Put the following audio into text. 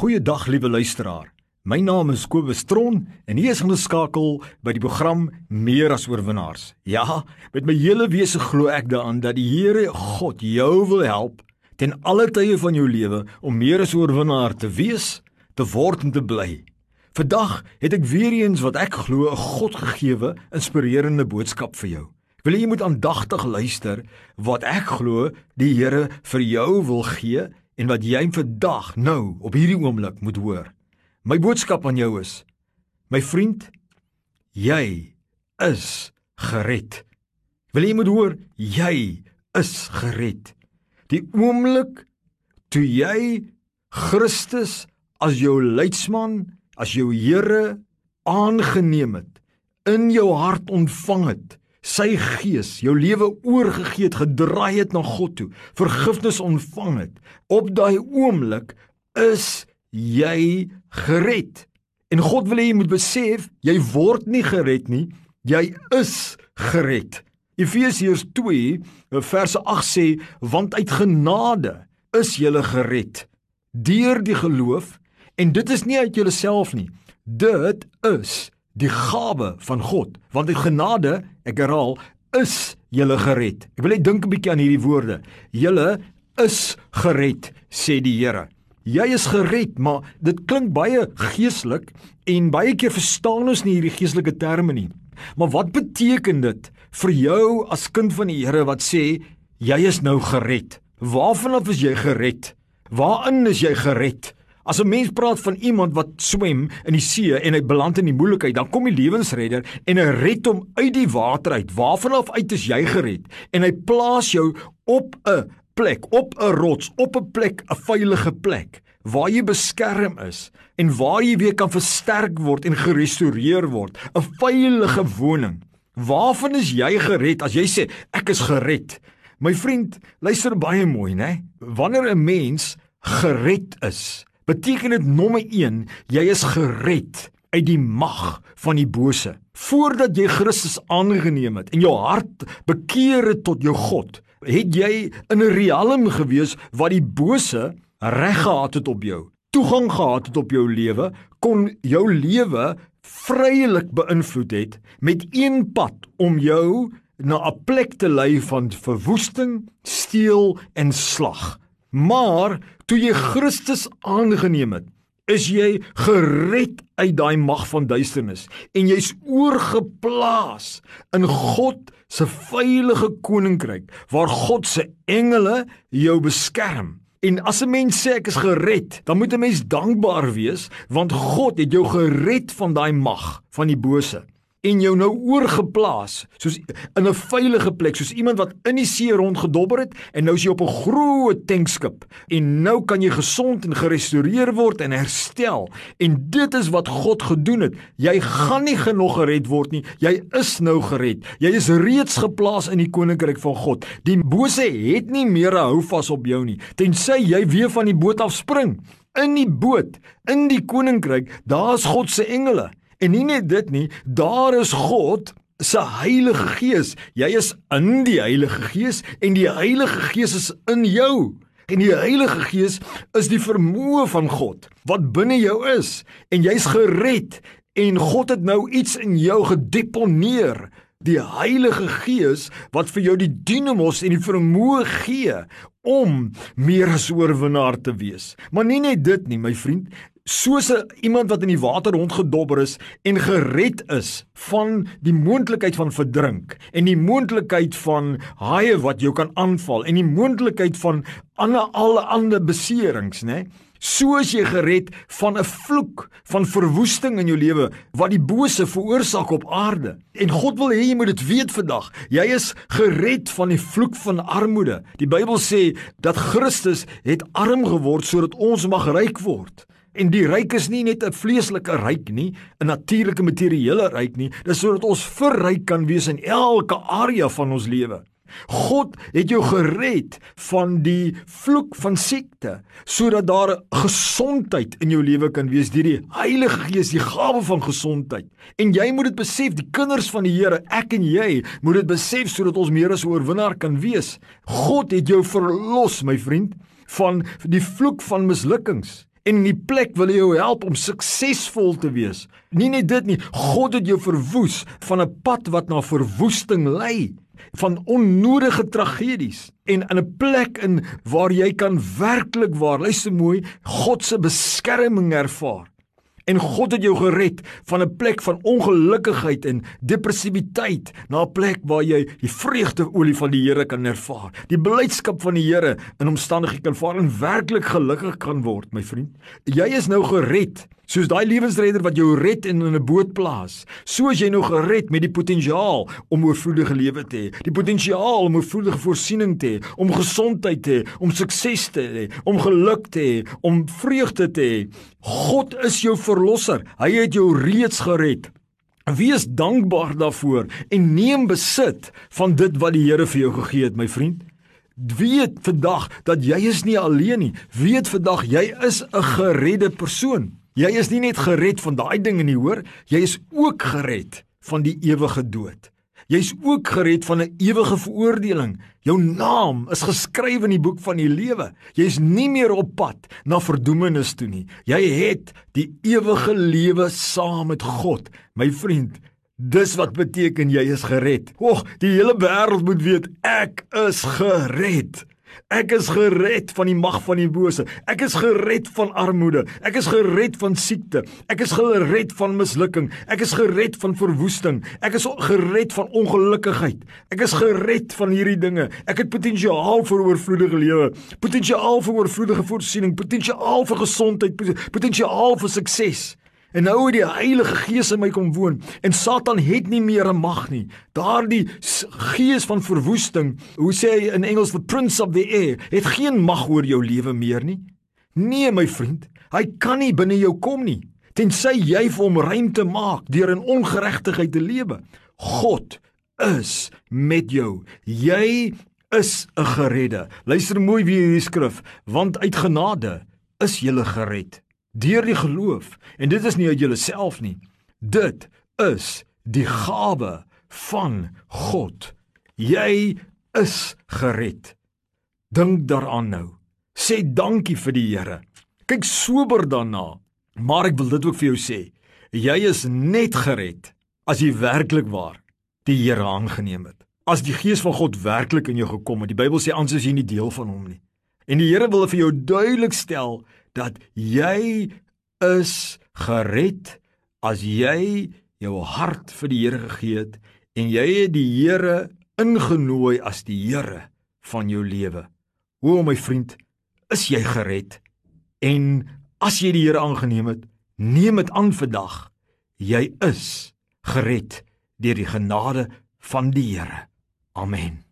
Goeiedag liewe luisteraar. My naam is Kobus Tron en hier is ons skakel by die program Meer as oorwinnaars. Ja, met my hele wese glo ek daaraan dat die Here God jou wil help ten alle tye van jou lewe om meer as oorwinnaar te wees, te word en te bly. Vandag het ek weer eens wat ek glo 'n Godgegewe, inspirerende boodskap vir jou. Ek wil jy moet aandagtig luister wat ek glo die Here vir jou wil gee en wat jy vandag nou op hierdie oomblik moet hoor. My boodskap aan jou is: My vriend, jy is gered. Wil jy moet hoor, jy is gered. Die oomblik toe jy Christus as jou leidsman, as jou Here aangeneem het, in jou hart ontvang het, sy gees jou lewe oorgegee het, gedraai het na God toe, vergifnis ontvang het, op daai oomblik is jy gered. En God wil hê jy moet besef, jy word nie gered nie, jy is gered. Efesiërs 2 verse 8 sê, want uit genade is jy gered deur die geloof en dit is nie uit jouself nie. Dit is die gawe van God, want uit genade, ek herhaal, is jy gered. Ek wil net dink 'n bietjie aan hierdie woorde. Jy is gered, sê die Here. Jy is gered, maar dit klink baie geestelik en baie keer verstaan ons nie hierdie geestelike terme nie. Maar wat beteken dit vir jou as kind van die Here wat sê jy is nou gered? Waarvan af is jy gered? Waarin is jy gered? As 'n mens praat van iemand wat swem in die see en hy beland in die moeilikheid, dan kom die lewensredder en hy red hom uit die water uit. Waarvan af uit is jy gered? En hy plaas jou op 'n plek, op 'n rots, op 'n plek, 'n veilige plek waar jy beskerm is en waar jy weer kan versterk word en gerestoreer word, 'n veilige woning. Waarvan is jy gered as jy sê ek is gered? My vriend, luister baie mooi, né? Wanneer 'n mens gered is, beteken dit nommer 1, jy is gered uit die mag van die bose. Voordat jy Christus aangeneem het en jou hart bekeer het tot jou God, het jy in 'n riem gewees wat die bose reg gehad het op jou. Toegang gehad het op jou lewe, kon jou lewe vrylik beïnvloed het met een pad om jou na 'n plek te lei van verwoesting, steel en slag. Maar toe jy Christus aangeneem het, is jy gered uit daai mag van duisternis en jy's oorgeplaas in God se veilige koninkryk waar God se engele jou beskerm. En as 'n mens sê ek is gered, dan moet 'n mens dankbaar wees want God het jou gered van daai mag van die bose en jou nou oorgeplaas soos in 'n veilige plek soos iemand wat in die see rondgedobber het en nou is jy op 'n groot tankskip en nou kan jy gesond en gerestoreer word en herstel en dit is wat God gedoen het. Jy gaan nie genoeg gered word nie jy is nou gered. Jy is reeds geplaas in die koninkryk van God. Die bose het nie meer 'n houvas op jou nie tensy jy weer van die boot af spring in die boot in die koninkryk daar's God se engele En nie net dit nie, daar is God se Heilige Gees. Jy is in die Heilige Gees en die Heilige Gees is in jou. En die Heilige Gees is die vermoë van God wat binne jou is en jy's gered en God het nou iets in jou gedeponeer. Die Heilige Gees wat vir jou die dinamos en die vermoë gee om meer as oorwinnaar te wees. Maar nie net dit nie, my vriend, soos iemand wat in die water rondgedobber is en gered is van die moontlikheid van verdrink en die moontlikheid van haie wat jou kan aanval en die moontlikheid van ander alle ander beserings nê soos jy gered van 'n vloek van verwoesting in jou lewe wat die bose veroorsaak op aarde. En God wil hê jy moet dit weet vandag. Jy is gered van die vloek van armoede. Die Bybel sê dat Christus het arm geword sodat ons mag ryk word En die ryk is nie net 'n vleeslike ryk nie, 'n natuurlike materiële ryk nie, dis sodat ons verryk kan wees in elke area van ons lewe. God het jou gered van die vloek van siekte sodat daar gesondheid in jou lewe kan wees deur die Heilige Gees, die gawe van gesondheid. En jy moet dit besef, die kinders van die Here, ek en jy, moet dit besef sodat ons meer as 'n oorwinnaar kan wees. God het jou verlos, my vriend, van die vloek van mislukkings En in die plek wil hy jou help om suksesvol te wees. Nie net dit nie, God het jou verwoes van 'n pad wat na verwoesting lei van onnodige tragedies en in 'n plek in waar jy kan werklik waar luister mooi God se beskerming ervaar en God het jou gered van 'n plek van ongelukkigheid en depressiwiteit na 'n plek waar jy die vreugdeolie van die Here kan ervaar die blydskap van die Here in omstandighede kan ervaar en werklik gelukkig kan word my vriend. Jy is nou gered Soos daai lewensredder wat jou red en in 'n boot plaas, so is jy nou gered met die potensiaal om oorvloedige lewe te hê, die potensiaal om oorvloedige voorsiening te hê, om gesondheid te hê, om sukses te hê, om geluk te hê, om vreugde te hê. God is jou verlosser. Hy het jou reeds gered. Wees dankbaar daarvoor en neem besit van dit wat die Here vir jou gegee het, my vriend. Weet vandag dat jy is nie alleen nie. Weet vandag jy is 'n geredde persoon. Jy is nie net gered van daai dinge nie, hoor, jy is ook gered van die ewige dood. Jy's ook gered van 'n ewige veroordeling. Jou naam is geskryf in die boek van die lewe. Jy's nie meer op pad na verdoemenis toe nie. Jy het die ewige lewe saam met God. My vriend, dis wat beteken jy is gered. Ag, die hele wêreld moet weet ek is gered. Ek is gered van die mag van die bose. Ek is gered van armoede. Ek is gered van siekte. Ek is gered van mislukking. Ek is gered van verwoesting. Ek is gered van ongelukkigheid. Ek is gered van hierdie dinge. Ek het potensiaal vir oorvloedige lewe, potensiaal vir oorvloedige voorsiening, potensiaal vir gesondheid, potensiaal vir sukses. En nou het die Heilige Gees in my kom woon en Satan het nie meer 'n mag nie. Daardie gees van verwoesting, hoe sê hy in Engels the prince of the air, het geen mag oor jou lewe meer nie. Nee my vriend, hy kan nie binne jou kom nie tensy jy vir hom ruimte maak deur in ongeregtigheid te lewe. God is met jou. Jy is 'n geredde. Luister mooi wie hierdie skrif, want uit genade is jy gered deur die geloof en dit is nie uit jouself nie dit is die gawe van God. Jy is gered. Dink daaraan nou. Sê dankie vir die Here. Kyk sober daarna. Maar ek wil dit ook vir jou sê. Jy is net gered as jy werklik waar die Here aangeneem het. As die gees van God werklik in jou gekom het. Die Bybel sê anders is jy nie deel van hom nie. En die Here wil vir jou duidelik stel dat jy is gered as jy jou hart vir die Here gegee het en jy het die Here ingenooi as die Here van jou lewe. O my vriend, is jy gered? En as jy die Here aangeneem het, neem dit aan vandag. Jy is gered deur die genade van die Here. Amen.